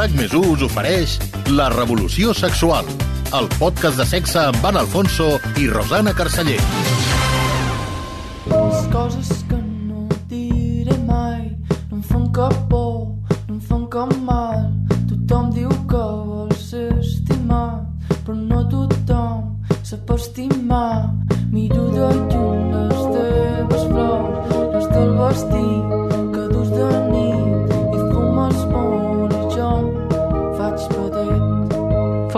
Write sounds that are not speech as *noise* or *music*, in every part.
RAC més us ofereix La Revolució Sexual, el podcast de sexe amb Van Alfonso i Rosana Carceller. Les coses que no diré mai no em fan cap por, no em fan cap mal. Tothom diu que vol ser estimat, però no tothom sap estimar. Miro de lluny les teves flors, les del vestit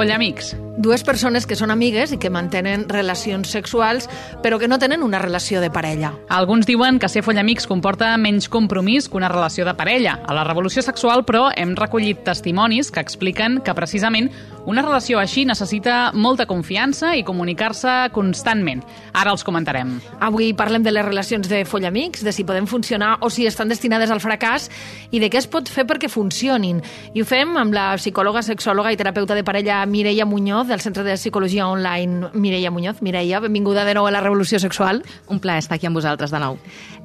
Follamics. Dues persones que són amigues i que mantenen relacions sexuals, però que no tenen una relació de parella. Alguns diuen que ser follamics comporta menys compromís que una relació de parella. A la revolució sexual, però, hem recollit testimonis que expliquen que precisament una relació així necessita molta confiança i comunicar-se constantment. Ara els comentarem. Avui parlem de les relacions de follamics, de si poden funcionar o si estan destinades al fracàs i de què es pot fer perquè funcionin. I ho fem amb la psicòloga, sexòloga i terapeuta de parella Mireia Muñoz, del Centre de Psicologia Online Mireia Muñoz. Mireia, benvinguda de nou a la Revolució Sexual. Un plaer estar aquí amb vosaltres de nou.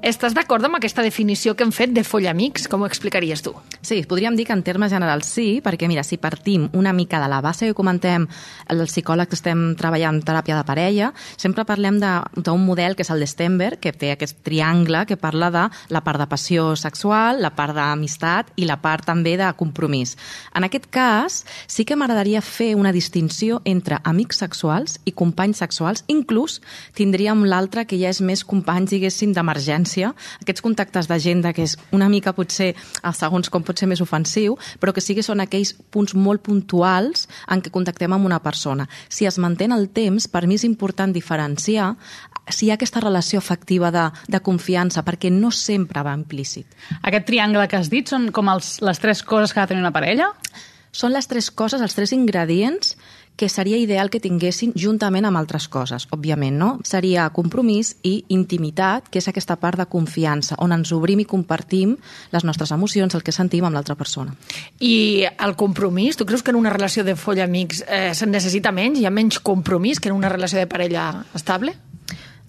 Estàs d'acord amb aquesta definició que hem fet de follamics? Com ho explicaries tu? Sí, podríem dir que en termes generals sí, perquè mira, si partim una mica de la base que comentem, els psicòlegs estem treballant teràpia de parella, sempre parlem de- d'un model que és el de Stenberg, que té aquest triangle que parla de la part de passió sexual, la part d'amistat i la part també de compromís. En aquest cas, sí que m'agradaria fer una distinció entre amics sexuals i companys sexuals, inclús tindríem l'altre que ja és més companys, diguéssim, d'emergència, aquests contactes d'agenda que és una mica potser, a segons com pot ser més ofensiu, però que sí que són aquells punts molt puntuals en què contactem amb una persona. Si es manté en el temps, per mi és important diferenciar si hi ha aquesta relació afectiva de, de confiança, perquè no sempre va implícit. Aquest triangle que has dit són com els, les tres coses que ha de tenir una parella? Són les tres coses, els tres ingredients que seria ideal que tinguessin juntament amb altres coses, òbviament, no? Seria compromís i intimitat, que és aquesta part de confiança, on ens obrim i compartim les nostres emocions, el que sentim amb l'altra persona. I el compromís, tu creus que en una relació de follamics eh, se'n necessita menys? Hi ha menys compromís que en una relació de parella estable?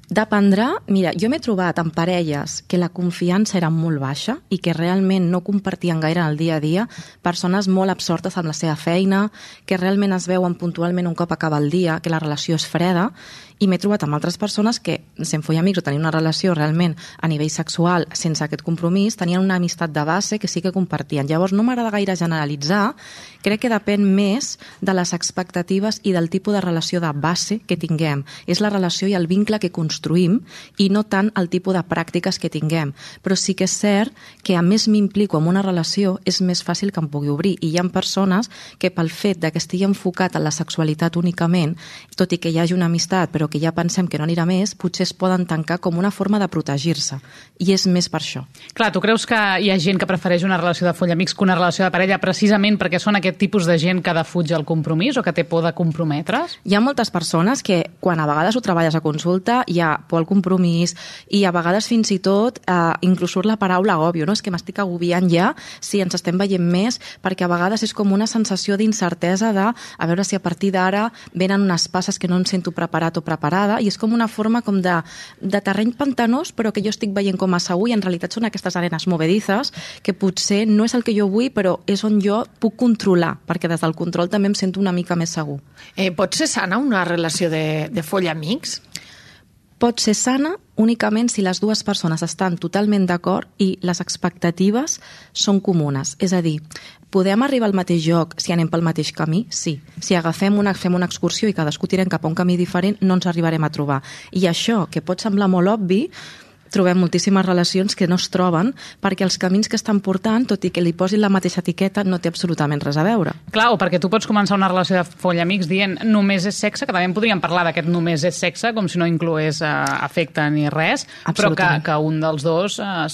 Dependrà, mira, jo m'he trobat amb parelles que la confiança era molt baixa i que realment no compartien gaire el dia a dia, persones molt absortes amb la seva feina, que realment es veuen puntualment un cop acaba el dia, que la relació és freda, i m'he trobat amb altres persones que, sent follamics o tenir una relació realment a nivell sexual sense aquest compromís, tenien una amistat de base que sí que compartien. Llavors, no m'agrada gaire generalitzar, crec que depèn més de les expectatives i del tipus de relació de base que tinguem. És la relació i el vincle que construïm i no tant el tipus de pràctiques que tinguem. Però sí que és cert que a més m'implico en una relació és més fàcil que em pugui obrir. I hi ha persones que pel fet de que estigui enfocat en la sexualitat únicament, tot i que hi hagi una amistat però que ja pensem que no anirà més, potser es poden tancar com una forma de protegir-se. I és més per això. Clar, tu creus que hi ha gent que prefereix una relació de follamics que una relació de parella precisament perquè són aquest tipus de gent que defuig el compromís o que té por de comprometre's? Hi ha moltes persones que, quan a vegades ho treballes a consulta, hi ha por al compromís i a vegades fins i tot eh, inclús surt la paraula agòbio, no? És que m'estic agobiant ja si ens estem veient més, perquè a vegades és com una sensació d'incertesa de a veure si a partir d'ara venen unes passes que no em sento preparat o preparada i és com una forma com de, de terreny pantanós però que jo estic veient com a segur i en realitat són aquestes arenes movedizes que potser no és el que jo vull però és on jo puc controlar perquè des del control també em sento una mica més segur. Eh, pot ser sana una relació de, de follamics? Pot ser sana únicament si les dues persones estan totalment d'acord i les expectatives són comunes. És a dir, podem arribar al mateix lloc si anem pel mateix camí? Sí. Si agafem una, fem una excursió i cadascú tirem cap a un camí diferent, no ens arribarem a trobar. I això, que pot semblar molt obvi, trobem moltíssimes relacions que no es troben perquè els camins que estan portant, tot i que li posin la mateixa etiqueta, no té absolutament res a veure. Clar, o perquè tu pots començar una relació de follamics dient només és sexe, que també podríem parlar d'aquest només és sexe, com si no incloés eh, afecte ni res, però que, que un dels dos eh,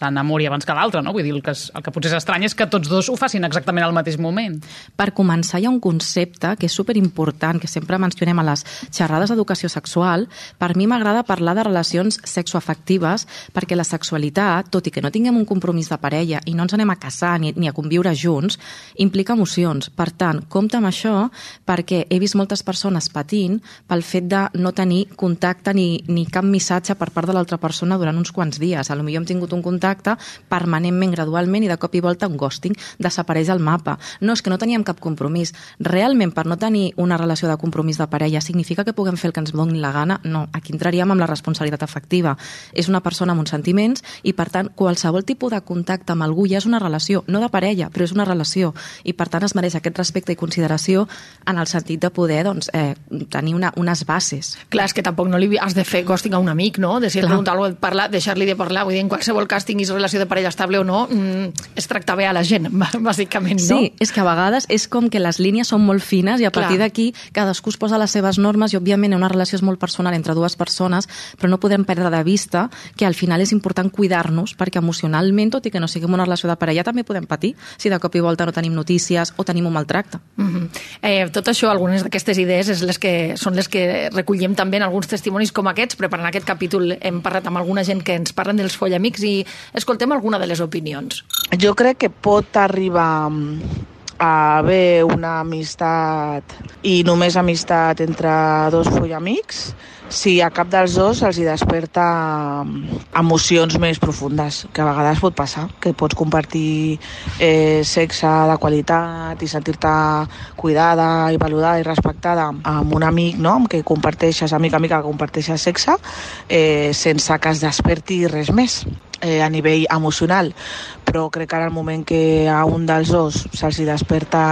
s'enamori abans que l'altre, no? Vull dir, el que, el que potser és estrany és que tots dos ho facin exactament al mateix moment. Per començar, hi ha un concepte que és superimportant, que sempre mencionem a les xerrades d'educació sexual. Per mi m'agrada parlar de relacions sexoafectives afectives, perquè la sexualitat, tot i que no tinguem un compromís de parella i no ens anem a casar ni, ni a conviure junts, implica emocions. Per tant, compta amb això perquè he vist moltes persones patint pel fet de no tenir contacte ni, ni cap missatge per part de l'altra persona durant uns quants dies. A lo millor hem tingut un contacte permanentment, gradualment, i de cop i volta un ghosting desapareix al mapa. No, és que no teníem cap compromís. Realment, per no tenir una relació de compromís de parella, significa que puguem fer el que ens doni la gana? No, aquí entraríem amb la responsabilitat afectiva. És una persona amb uns sentiments i, per tant, qualsevol tipus de contacte amb algú ja és una relació, no de parella, però és una relació. I, per tant, es mereix aquest respecte i consideració en el sentit de poder doncs, eh, tenir una, unes bases. Clar, és que tampoc no li has de fer ghosting a un amic, no? De si et pregunta alguna cosa, parlar, deixar-li de parlar. Vull dir, en qualsevol cas tinguis relació de parella estable o no, mm, és tractar bé a la gent, *laughs* bàsicament, no? Sí, és que a vegades és com que les línies són molt fines i a partir d'aquí cadascú es posa les seves normes i, òbviament, una relació és molt personal entre dues persones, però no podem perdre de vista que al final és important cuidar-nos perquè emocionalment, tot i que no siguem una relació de parella, també podem patir si de cop i volta no tenim notícies o tenim un maltracte. Mm -hmm. eh, tot això, algunes d'aquestes idees és les que, són les que recollim també en alguns testimonis com aquests. Preparant aquest capítol hem parlat amb alguna gent que ens parlen dels follamics i escoltem alguna de les opinions. Jo crec que pot arribar a haver una amistat i només amistat entre dos follamics si a cap dels dos els hi desperta emocions més profundes, que a vegades pot passar, que pots compartir eh, sexe de qualitat i sentir-te cuidada i valorada i respectada amb un amic, no?, amb què comparteixes, amic, amica, que comparteixes sexe, eh, sense que es desperti res més eh, a nivell emocional. Però crec que ara el moment que a un dels dos se'ls desperta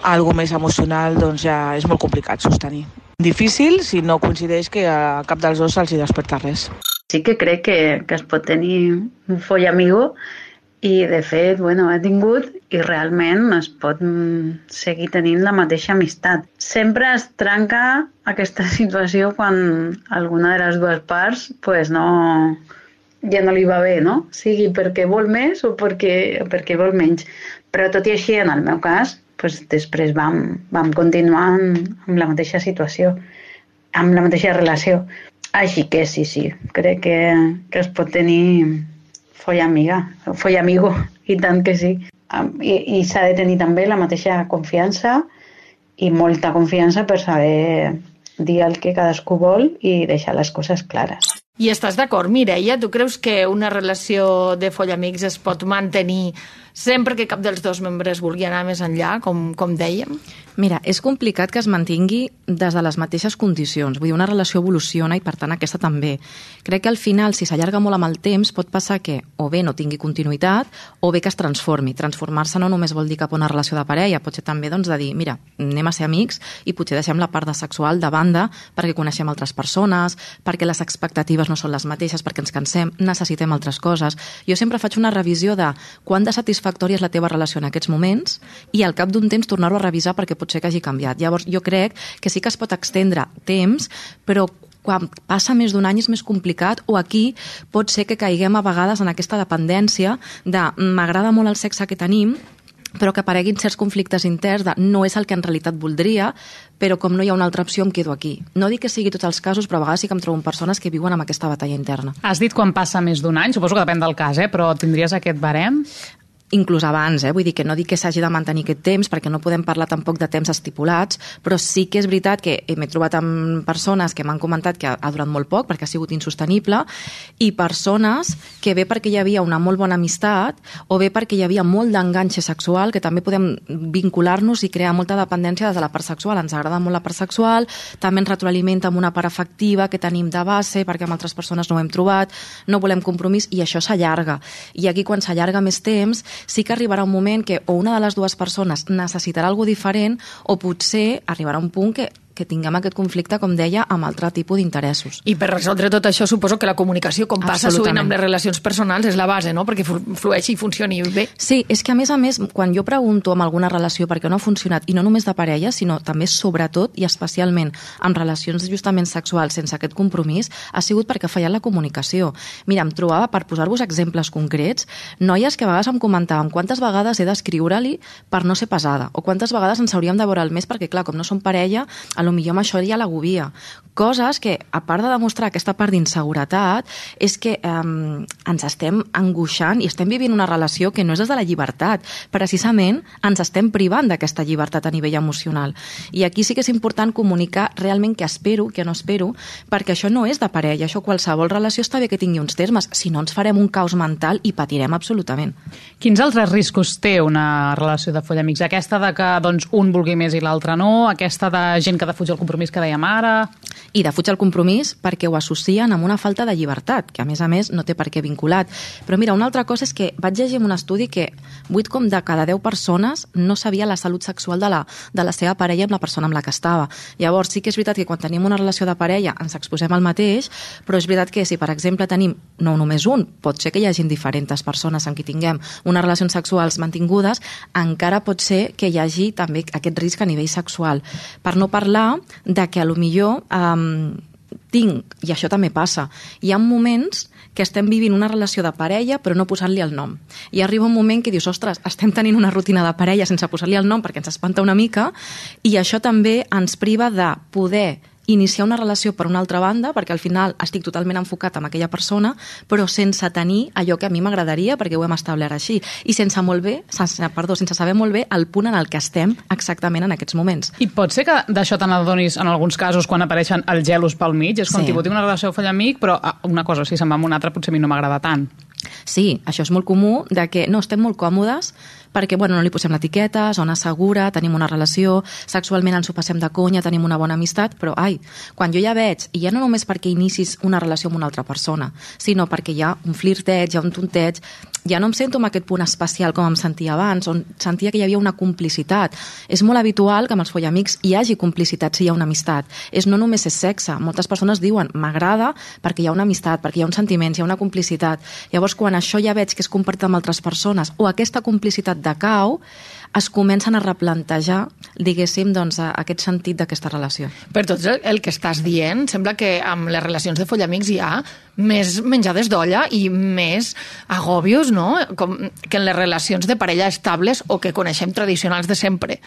algo més emocional, doncs ja és molt complicat sostenir. Difícil si no coincideix que a cap dels dos se'ls desperta res. Sí que crec que, que es pot tenir un foll amigo i de fet, bueno, he tingut i realment es pot seguir tenint la mateixa amistat. Sempre es trenca aquesta *laughs* situació quan alguna de les dues parts pues, no, ja no li va bé, no? Sigui perquè vol més o perquè, perquè vol menys. Però tot i així, en el meu cas, pues, després vam, vam continuar amb, amb la mateixa situació, amb la mateixa relació. Així que sí, sí, crec que, que es pot tenir folla amiga, folla amigo, i tant que sí. I, i s'ha de tenir també la mateixa confiança i molta confiança per saber dir el que cadascú vol i deixar les coses clares. I estàs d'acord, Mireia? Tu creus que una relació de follamics es pot mantenir sempre que cap dels dos membres vulgui anar més enllà, com, com dèiem? Mira, és complicat que es mantingui des de les mateixes condicions. Vull dir, una relació evoluciona i, per tant, aquesta també. Crec que al final, si s'allarga molt amb el temps, pot passar que o bé no tingui continuïtat o bé que es transformi. Transformar-se no només vol dir cap a una relació de parella, pot ser també doncs, de dir, mira, anem a ser amics i potser deixem la part de sexual de banda perquè coneixem altres persones, perquè les expectatives no són les mateixes, perquè ens cansem, necessitem altres coses. Jo sempre faig una revisió de quant de satisfactòria és la teva relació en aquests moments i al cap d'un temps tornar-ho a revisar perquè pot ser que hagi canviat. Llavors, jo crec que sí que es pot extendre temps, però quan passa més d'un any és més complicat o aquí pot ser que caiguem a vegades en aquesta dependència de m'agrada molt el sexe que tenim, però que apareguin certs conflictes interns de no és el que en realitat voldria, però com no hi ha una altra opció em quedo aquí. No dic que sigui tots els casos, però a vegades sí que em trobo persones que viuen amb aquesta batalla interna. Has dit quan passa més d'un any, suposo que depèn del cas, eh? però tindries aquest barem? Inclús abans, eh? vull dir que no dic que s'hagi de mantenir aquest temps perquè no podem parlar tampoc de temps estipulats, però sí que és veritat que m'he trobat amb persones que m'han comentat que ha durat molt poc perquè ha sigut insostenible i persones que bé perquè hi havia una molt bona amistat o bé perquè hi havia molt d'enganxe sexual que també podem vincular-nos i crear molta dependència des de la part sexual. Ens agrada molt la part sexual, també ens retroalimenta amb una part afectiva que tenim de base perquè amb altres persones no ho hem trobat, no volem compromís i això s'allarga. I aquí quan s'allarga més temps sí que arribarà un moment que o una de les dues persones necessitarà alguna diferent o potser arribarà un punt que que tinguem aquest conflicte, com deia, amb altre tipus d'interessos. I per resoldre tot això suposo que la comunicació, com passa sovint amb les relacions personals, és la base, no?, perquè flueixi i funcioni bé. Sí, és que a més a més, quan jo pregunto amb alguna relació perquè no ha funcionat, i no només de parella, sinó també sobretot i especialment amb relacions justament sexuals sense aquest compromís, ha sigut perquè ha fallat la comunicació. Mira, em trobava, per posar-vos exemples concrets, noies que a vegades em comentaven quantes vegades he d'escriure-li per no ser pesada, o quantes vegades ens hauríem de veure el mes perquè, clar, com no som parella, a lo millor amb això ja l'agobia. Coses que, a part de demostrar aquesta part d'inseguretat, és que eh, ens estem angoixant i estem vivint una relació que no és des de la llibertat. Precisament ens estem privant d'aquesta llibertat a nivell emocional. I aquí sí que és important comunicar realment què espero, què no espero, perquè això no és de parella, això qualsevol relació està bé que tingui uns termes, si no ens farem un caos mental i patirem absolutament. Quins altres riscos té una relació de follamics? Aquesta de que doncs, un vulgui més i l'altre no? Aquesta de gent que defuig el compromís que dèiem ara? I defuig el compromís perquè ho associen amb una falta de llibertat, que a més a més no té per què vinculat. Però mira, una altra cosa és que vaig llegir en un estudi que 8 com de cada 10 persones no sabia la salut sexual de la, de la seva parella amb la persona amb la que estava. Llavors, sí que és veritat que quan tenim una relació de parella ens exposem al mateix, però és veritat que si, per exemple, tenim no només un, pot ser que hi hagin diferents persones amb qui tinguem unes relacions sexuals mantingudes, encara pot ser que hi hagi també aquest risc a nivell sexual. Per no parlar de que a lo millor um, tinc, i això també passa, hi ha moments que estem vivint una relació de parella però no posant-li el nom. I arriba un moment que dius, ostres, estem tenint una rutina de parella sense posar-li el nom perquè ens espanta una mica i això també ens priva de poder iniciar una relació per una altra banda, perquè al final estic totalment enfocat en aquella persona, però sense tenir allò que a mi m'agradaria, perquè ho hem establert així, i sense molt bé, sense, perdó, sense saber molt bé el punt en el que estem exactament en aquests moments. I pot ser que d'això te n'adonis en alguns casos quan apareixen els gelos pel mig? És com Sí. tipus, tinc una relació de amic, però ah, una cosa, si se'n va amb un altre potser a mi no m'agrada tant. Sí, això és molt comú, de que no estem molt còmodes perquè bueno, no li posem l'etiqueta, zona segura, tenim una relació, sexualment ens ho passem de conya, tenim una bona amistat, però ai, quan jo ja veig, i ja no només perquè inicis una relació amb una altra persona, sinó perquè hi ha un flirteig, hi ha un tonteig, ja no em sento amb aquest punt especial com em sentia abans, on sentia que hi havia una complicitat. És molt habitual que amb els follamics hi hagi complicitat si hi ha una amistat. És no només és sexe. Moltes persones diuen m'agrada perquè hi ha una amistat, perquè hi ha un sentiment, hi ha una complicitat. Llavors, quan això ja veig que és compartit amb altres persones o aquesta complicitat decau, es comencen a replantejar, diguéssim, doncs, a- aquest sentit d'aquesta relació. Per tot el, el que estàs dient, sembla que amb les relacions de follamics hi ha més menjades d'olla i més agobios, no? Com que en les relacions de parella estables o que coneixem tradicionals de sempre.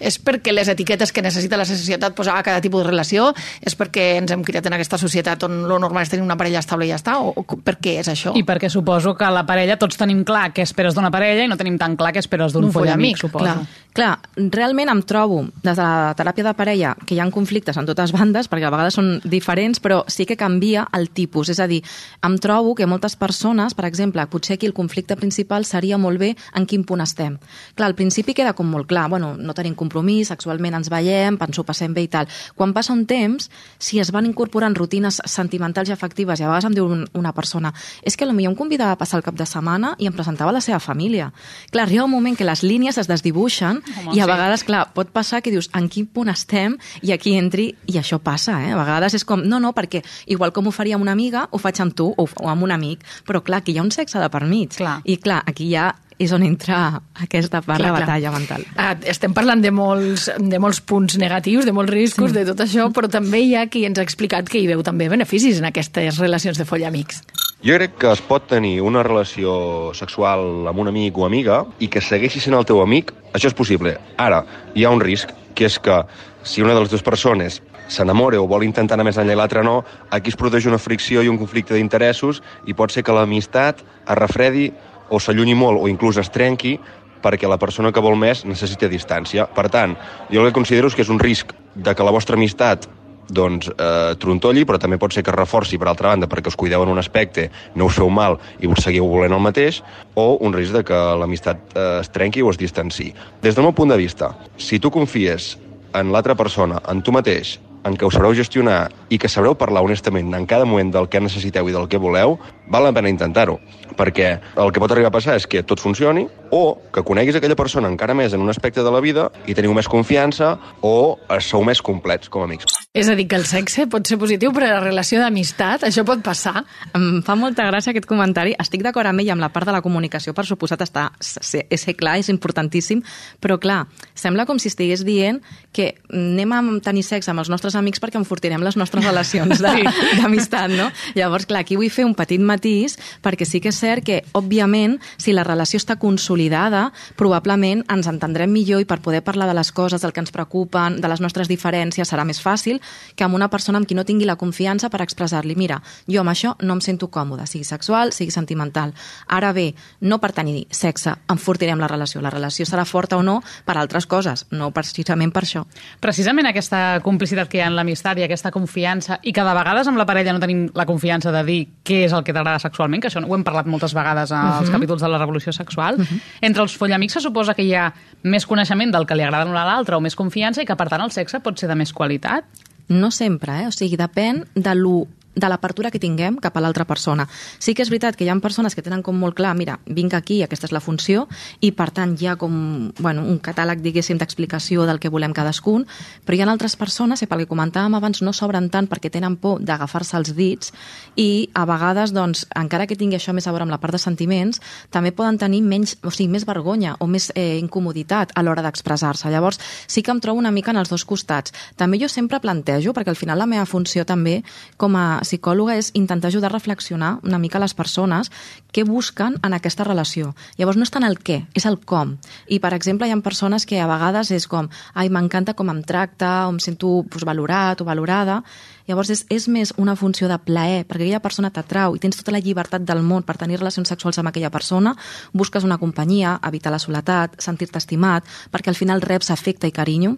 És perquè les etiquetes que necessita la societat posar a cada tipus de relació? És perquè ens hem criat en aquesta societat on lo normal és tenir una parella estable i ja està? O, o per què és això? I perquè suposo que la parella, tots tenim clar què esperes d'una parella i no tenim tan clar què esperes d'un D'un follamic, follamic, suposo. clar. Clar, realment em trobo, des de la teràpia de parella, que hi ha conflictes en totes bandes, perquè a vegades són diferents, però sí que canvia el tipus. És a dir, em trobo que moltes persones, per exemple, potser aquí el conflicte principal seria molt bé en quin punt estem. Clar, al principi queda com molt clar, bueno, no tenim compromís, sexualment ens veiem, ens ho passem bé i tal. Quan passa un temps, si es van incorporant rutines sentimentals i afectives, i a vegades em diu un- una persona, és que potser em convidava a passar el cap de setmana i em presentava la seva família. Clar, arriba un moment que les línies es desdibuixen Home, i a sí. vegades, clar, pot passar que dius en quin punt estem i aquí entri, i això passa, eh? A vegades és com, no, no, perquè igual com ho faria amb una amiga, ho faig amb tu o, o amb un amic, però clar, aquí hi ha un sexe de per mig. Clar. I clar, aquí ja és on entra aquesta part Clar, clar. batalla mental. Ah, estem parlant de molts, de molts punts negatius, de molts riscos, sí. de tot això, però també hi ha qui ens ha explicat que hi veu també beneficis en aquestes relacions de follamics. Jo crec que es pot tenir una relació sexual amb un amic o amiga i que segueixi sent el teu amic, això és possible. Ara, hi ha un risc, que és que si una de les dues persones s'enamora o vol intentar anar més enllà i l'altra no, aquí es produeix una fricció i un conflicte d'interessos i pot ser que l'amistat es refredi o s'allunyi molt o inclús es trenqui perquè la persona que vol més necessita distància. Per tant, jo el que considero és que és un risc de que la vostra amistat doncs, eh, trontolli, però també pot ser que es reforci, per altra banda, perquè us cuideu en un aspecte, no us feu mal i us seguiu volent el mateix, o un risc de que l'amistat eh, es trenqui o es distanci. Des del meu punt de vista, si tu confies en l'altra persona, en tu mateix, en què ho sabreu gestionar i que sabreu parlar honestament en cada moment del que necessiteu i del que voleu, val la pena intentar-ho. Perquè el que pot arribar a passar és que tot funcioni o que coneguis aquella persona encara més en un aspecte de la vida i teniu més confiança o sou més complets com a amics. És a dir, que el sexe pot ser positiu per a la relació d'amistat? Això pot passar? Em fa molta gràcia aquest comentari. Estic d'acord amb ell amb la part de la comunicació, per suposat, està, ser, ser clar, és importantíssim, però clar, sembla com si estigués dient que anem a tenir sexe amb els nostres amics perquè enfortirem les nostres relacions de- d'amistat, no? Llavors, clar, aquí vull fer un petit matí matís, perquè sí que és cert que, òbviament, si la relació està consolidada, probablement ens entendrem millor i per poder parlar de les coses, del que ens preocupen, de les nostres diferències, serà més fàcil que amb una persona amb qui no tingui la confiança per expressar-li, mira, jo amb això no em sento còmode, sigui sexual, sigui sentimental. Ara bé, no per tenir sexe enfortirem la relació. La relació serà forta o no per altres coses, no precisament per això. Precisament aquesta complicitat que hi ha en l'amistat i aquesta confiança, i que de vegades amb la parella no tenim la confiança de dir què és el que t'agrada sexualment, que això ho hem parlat moltes vegades als uh -huh. capítols de la revolució sexual. Uh -huh. Entre els follamics se suposa que hi ha més coneixement del que li agrada a l'altre o més confiança i que, per tant, el sexe pot ser de més qualitat. No sempre, eh? O sigui, depèn de lo de l'apertura que tinguem cap a l'altra persona. Sí que és veritat que hi ha persones que tenen com molt clar, mira, vinc aquí, aquesta és la funció, i per tant hi ha com bueno, un catàleg, diguéssim, d'explicació del que volem cadascun, però hi ha altres persones, i pel que comentàvem abans, no s'obren tant perquè tenen por d'agafar-se els dits i a vegades, doncs, encara que tingui això més a veure amb la part de sentiments, també poden tenir menys, o sigui, més vergonya o més eh, incomoditat a l'hora d'expressar-se. Llavors, sí que em trobo una mica en els dos costats. També jo sempre plantejo, perquè al final la meva funció també com a psicòloga és intentar ajudar a reflexionar una mica les persones què busquen en aquesta relació. Llavors no és tant el què, és el com. I, per exemple, hi ha persones que a vegades és com ai, m'encanta com em tracta, o em sento pues, valorat o valorada, Llavors és, és més una funció de plaer, perquè aquella persona t'atrau i tens tota la llibertat del món per tenir relacions sexuals amb aquella persona, busques una companyia, evitar la soledat, sentir-te estimat, perquè al final reps afecte i carinyo,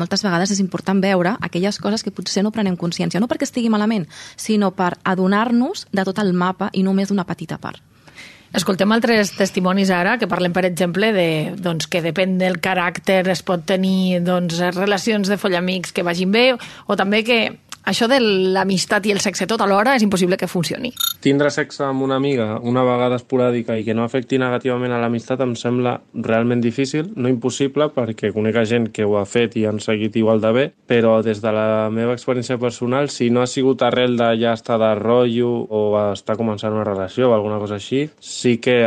moltes vegades és important veure aquelles coses que potser no prenem consciència, no perquè estigui malament, sinó per adonar-nos de tot el mapa i només d'una petita part. Escoltem altres testimonis ara que parlem, per exemple, de, doncs, que depèn del caràcter es pot tenir doncs, relacions de follamics que vagin bé o també que això de l'amistat i el sexe tot alhora és impossible que funcioni. Tindre sexe amb una amiga una vegada esporàdica i que no afecti negativament a l'amistat em sembla realment difícil, no impossible, perquè conec gent que ho ha fet i han seguit igual de bé, però des de la meva experiència personal, si no ha sigut arrel de ja estar de rotllo o està començant una relació o alguna cosa així, sí que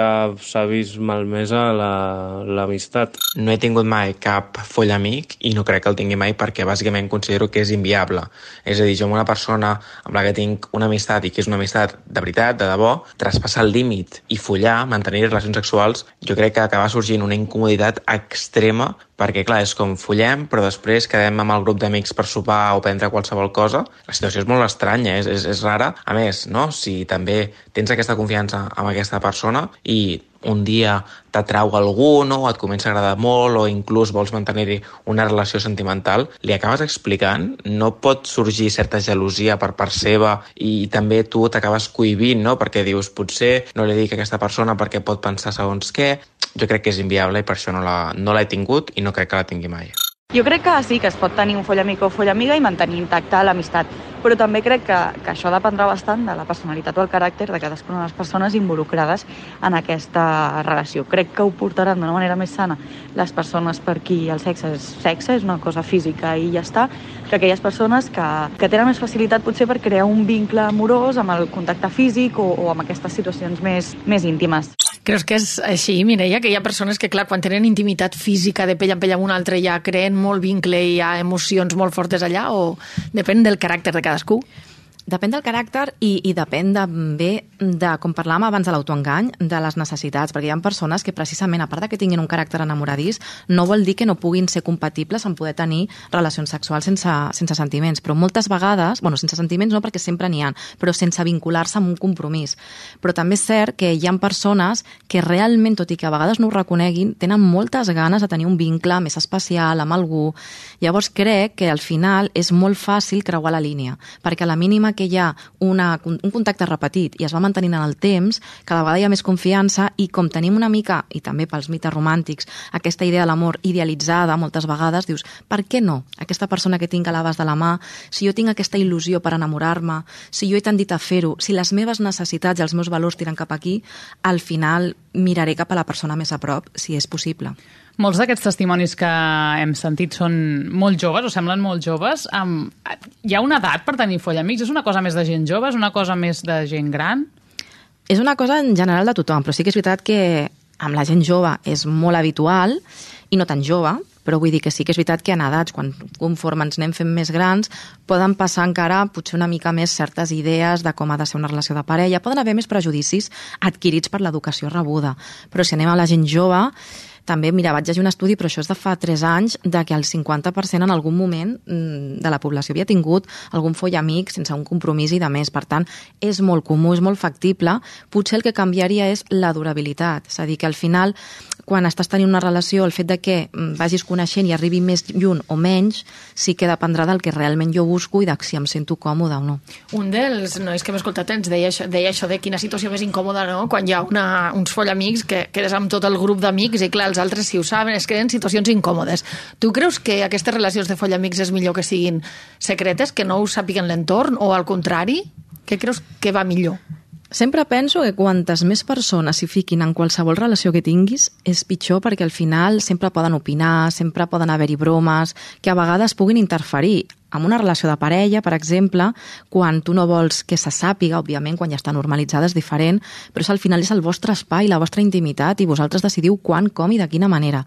s'ha vist malmesa l'amistat. La, no he tingut mai cap foll amic i no crec que el tingui mai perquè bàsicament considero que és inviable. És a dir, jo amb una persona amb la que tinc una amistat i que és una amistat de veritat, de debò, traspassar el límit i follar, mantenir relacions sexuals, jo crec que acaba sorgint una incomoditat extrema perquè, clar, és com follem, però després quedem amb el grup d'amics per sopar o prendre qualsevol cosa. La situació és molt estranya, és, és, és rara. A més, no? si també tens aquesta confiança amb aquesta persona i un dia t'atrau algú, no? o et comença a agradar molt, o inclús vols mantenir una relació sentimental, li acabes explicant, no pot sorgir certa gelosia per part seva i també tu t'acabes cohibint, no? perquè dius, potser no li dic a aquesta persona perquè pot pensar segons què. Jo crec que és inviable i per això no l'he no tingut i no crec que la tingui mai. Jo crec que sí, que es pot tenir un foll amic o foll amiga i mantenir intacta l'amistat, però també crec que, que això dependrà bastant de la personalitat o el caràcter de cadascuna de les persones involucrades en aquesta relació. Crec que ho portaran d'una manera més sana les persones per qui el sexe és sexe, és una cosa física i ja està, que aquelles persones que, que tenen més facilitat potser per crear un vincle amorós amb el contacte físic o, o amb aquestes situacions més, més íntimes. Creus que és així, Mireia, que hi ha persones que, clar, quan tenen intimitat física de pell a pell amb un altre ja creen molt vincle i hi ha emocions molt fortes allà o depèn del caràcter de cadascú? Depèn del caràcter i, i depèn també de, de, com parlàvem abans de l'autoengany, de les necessitats, perquè hi ha persones que precisament, a part de que tinguin un caràcter enamoradís, no vol dir que no puguin ser compatibles en poder tenir relacions sexuals sense, sense sentiments, però moltes vegades, bueno, sense sentiments no perquè sempre n'hi ha, però sense vincular-se amb un compromís. Però també és cert que hi ha persones que realment, tot i que a vegades no ho reconeguin, tenen moltes ganes de tenir un vincle més especial amb algú. Llavors crec que al final és molt fàcil creuar la línia, perquè a la mínima que hi ha una, un contacte repetit i es va mantenint en el temps, cada vegada hi ha més confiança i com tenim una mica, i també pels mites romàntics, aquesta idea de l'amor idealitzada moltes vegades, dius, per què no? Aquesta persona que tinc a l'abast de la mà, si jo tinc aquesta il·lusió per enamorar-me, si jo he tendit a fer-ho, si les meves necessitats i els meus valors tiren cap aquí, al final miraré cap a la persona més a prop, si és possible. Molts d'aquests testimonis que hem sentit són molt joves, o semblen molt joves. Um, hi ha una edat per tenir follamics? És una cosa més de gent jove? És una cosa més de gent gran? És una cosa en general de tothom, però sí que és veritat que amb la gent jove és molt habitual i no tan jove, Però vull dir que sí que és veritat que en edats, quan conforme ens anem fent més grans, poden passar encara potser una mica més certes idees de com ha de ser una relació de parella, poden haver més prejudicis adquirits per l'educació rebuda. Però si anem a la gent jove, també, mira, vaig llegir un estudi, però això és de fa 3 anys, de que el 50% en algun moment mm, de la població havia tingut algun foll amic sense un compromís i de més. Per tant, és molt comú, és molt factible. Potser el que canviaria és la durabilitat. És a dir, que al final, quan estàs tenint una relació, el fet de que mm, vagis coneixent i arribi més lluny o menys, sí que dependrà del que realment jo busco i de si em sento còmode o no. Un dels nois que hem escoltat ens deia això, deia això de quina situació més incòmoda, no?, quan hi ha una, uns follamics que quedes amb tot el grup d'amics i, clar, els altres, si ho saben, es creen situacions incòmodes. Tu creus que aquestes relacions de follamics és millor que siguin secretes, que no ho sàpiguen l'entorn, o al contrari? Què creus que va millor? Sempre penso que quantes més persones s'hi fiquin en qualsevol relació que tinguis és pitjor perquè al final sempre poden opinar, sempre poden haver-hi bromes, que a vegades puguin interferir en una relació de parella, per exemple, quan tu no vols que se sàpiga, òbviament, quan ja està normalitzada és diferent, però és, al final és el vostre espai, la vostra intimitat, i vosaltres decidiu quan, com i de quina manera.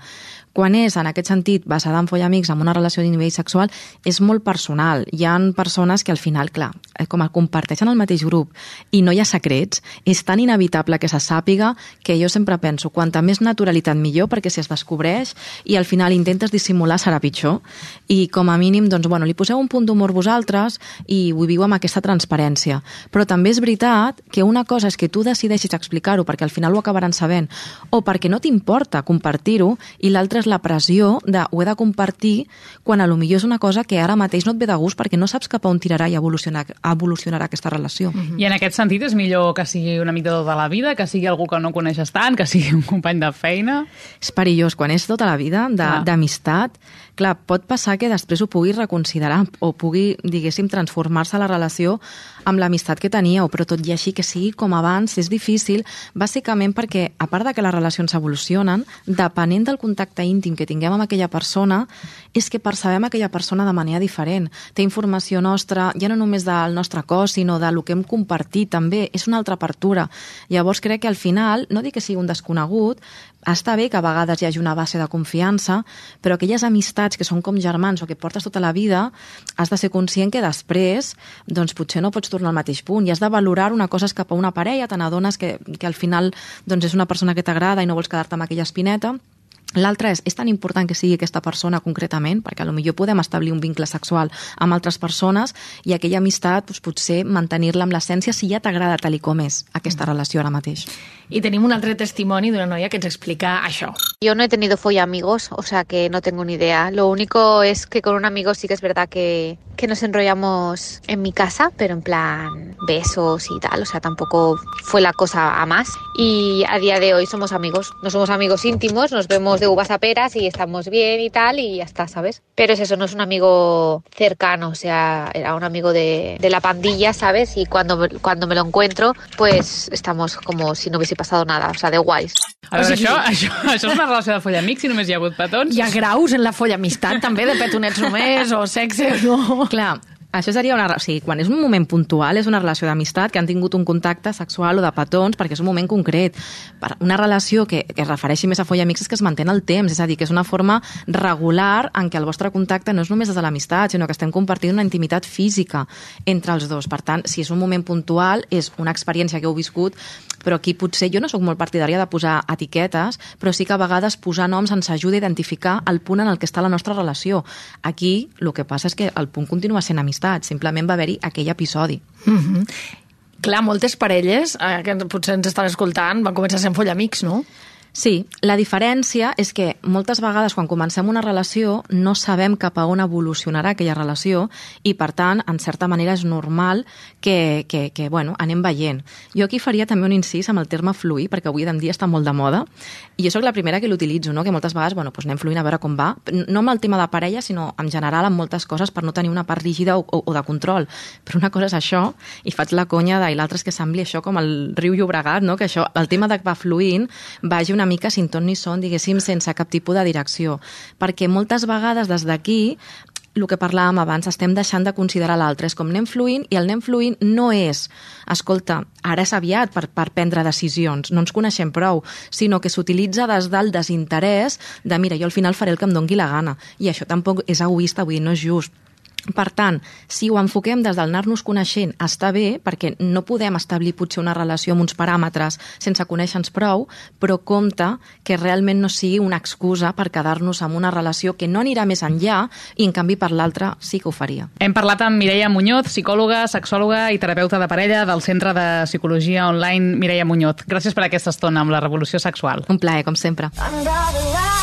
Quan és, en aquest sentit, basada en follamics, amb una relació de nivell sexual, és molt personal. Hi han persones que al final, clar, eh, com el comparteixen el mateix grup i no hi ha secrets, és tan inevitable que se sàpiga que jo sempre penso, quanta més naturalitat millor, perquè si es descobreix i al final intentes dissimular serà pitjor. I com a mínim, doncs, bueno, li poseu un punt d'humor vosaltres i ho viu amb aquesta transparència. Però també és veritat que una cosa és que tu decideixis explicar-ho perquè al final ho acabaran sabent o perquè no t'importa compartir-ho i l'altra és la pressió de ho he de compartir quan a lo millor és una cosa que ara mateix no et ve de gust perquè no saps cap a on tirarà i evolucionar, evolucionarà aquesta relació. Mm -hmm. I en aquest sentit és millor que sigui un amic de tota la vida, que sigui algú que no coneixes tant, que sigui un company de feina? És perillós. Quan és tota la vida d'amistat, clar, pot passar que després ho pugui reconsiderar o pugui, diguéssim, transformar-se la relació amb l'amistat que teníeu, però tot i així que sigui com abans és difícil, bàsicament perquè, a part de que les relacions evolucionen, depenent del contacte íntim que tinguem amb aquella persona, és que percebem aquella persona de manera diferent. Té informació nostra, ja no només del nostre cos, sinó de lo que hem compartit també, és una altra apertura. Llavors crec que al final, no dic que sigui un desconegut, està bé que a vegades hi hagi una base de confiança, però aquelles amistats que són com germans o que portes tota la vida, has de ser conscient que després doncs, potser no pots tornar al mateix punt i has de valorar una cosa cap a una parella, te n'adones que, que al final doncs, és una persona que t'agrada i no vols quedar-te amb aquella espineta, L'altre és, és tan important que sigui aquesta persona concretament, perquè a millor podem establir un vincle sexual amb altres persones i aquella amistat doncs, potser mantenir-la amb l'essència si ja t'agrada tal i com és aquesta relació ara mateix. I tenim un altre testimoni d'una noia que ens explica això. Yo no he tenido folla amigos, o sea que no tengo ni idea. Lo único es que con un amigo sí que es verdad que, que nos enrollamos en mi casa, pero en plan besos y tal, o sea, tampoco fue la cosa a más. Y a día de hoy somos amigos, no somos amigos íntimos, nos vemos de uvas a peras y estamos bien y tal, y ya está, ¿sabes? Pero es eso, no es un amigo cercano, o sea, era un amigo de, de la pandilla, ¿sabes? Y cuando, cuando me lo encuentro, pues estamos como si no hubiese pasado nada, o sea, de guays. A veure, això, això, això és una relació de follamics si només hi ha hagut petons? Hi ha graus en la folla amistat, també, de petonets només, o sexe, no? Clar, això seria una... O sigui, quan és un moment puntual, és una relació d'amistat que han tingut un contacte sexual o de petons, perquè és un moment concret. Per una relació que, que es refereixi més a folla amics és que es manté el temps, és a dir, que és una forma regular en què el vostre contacte no és només des de l'amistat, sinó que estem compartint una intimitat física entre els dos. Per tant, si és un moment puntual, és una experiència que heu viscut, però aquí potser jo no sóc molt partidària de posar etiquetes, però sí que a vegades posar noms ens ajuda a identificar el punt en el que està la nostra relació. Aquí el que passa és que el punt continua sent amistat, simplement va haver-hi aquell episodi. Mm -hmm. Clar, moltes parelles, eh, que potser ens estan escoltant, van començar sent follamics, no? Sí, la diferència és que moltes vegades quan comencem una relació no sabem cap a on evolucionarà aquella relació i, per tant, en certa manera és normal que, que, que bueno, anem veient. Jo aquí faria també un incís amb el terme fluir, perquè avui en dia està molt de moda, i jo sóc la primera que l'utilitzo, no? que moltes vegades bueno, doncs anem fluint a veure com va, no amb el tema de parella, sinó en general amb moltes coses per no tenir una part rígida o, o, o de control. Però una cosa és això, i faig la conya de, i l'altra és que sembli això com el riu Llobregat, no? que això, el tema de que va fluint vagi una mica sin ton ni son, diguéssim, sense cap tipus de direcció. Perquè moltes vegades des d'aquí el que parlàvem abans, estem deixant de considerar l'altre. És com anem fluint i el anem fluint no és, escolta, ara és aviat per, per prendre decisions, no ens coneixem prou, sinó que s'utilitza des del desinterès de mira, jo al final faré el que em dongui la gana. I això tampoc és egoista, vull dir, no és just. Per tant, si ho enfoquem des del anar-nos coneixent, està bé, perquè no podem establir potser una relació amb uns paràmetres sense conèixer-nos prou, però compte que realment no sigui una excusa per quedar-nos amb una relació que no anirà més enllà i, en canvi, per l'altra sí que ho faria. Hem parlat amb Mireia Muñoz, psicòloga, sexòloga i terapeuta de parella del Centre de Psicologia Online Mireia Muñoz. Gràcies per aquesta estona amb la revolució sexual. Un plaer, com sempre. Under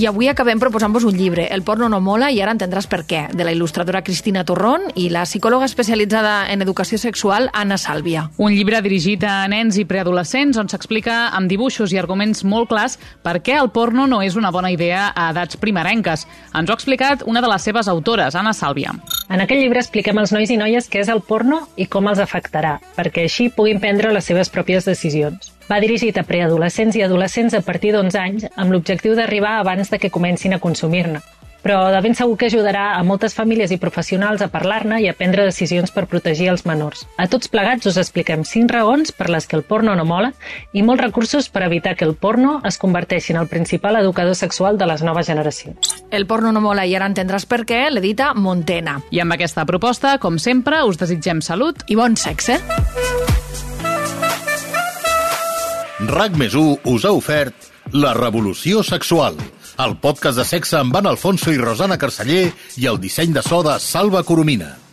I avui acabem proposant-vos un llibre, El porno no mola i ara entendràs per què, de la il·lustradora Cristina Torrón i la psicòloga especialitzada en educació sexual Anna Sàlvia. Un llibre dirigit a nens i preadolescents on s'explica amb dibuixos i arguments molt clars per què el porno no és una bona idea a edats primerenques. Ens ho ha explicat una de les seves autores, Anna Sàlvia. En aquest llibre expliquem als nois i noies què és el porno i com els afectarà, perquè així puguin prendre les seves pròpies decisions. Va dirigit a preadolescents i adolescents a partir d'11 anys amb l'objectiu d'arribar abans de que comencin a consumir-ne. Però de ben segur que ajudarà a moltes famílies i professionals a parlar-ne i a prendre decisions per protegir els menors. A tots plegats us expliquem 5 raons per les que el porno no mola i molts recursos per evitar que el porno es converteixi en el principal educador sexual de les noves generacions. El porno no mola i ara entendràs per què, l'edita Montena. I amb aquesta proposta, com sempre, us desitgem salut i bon sexe. RAC més us ha ofert La Revolució Sexual, el podcast de sexe amb Van Alfonso i Rosana Carceller i el disseny de so de Salva Coromina.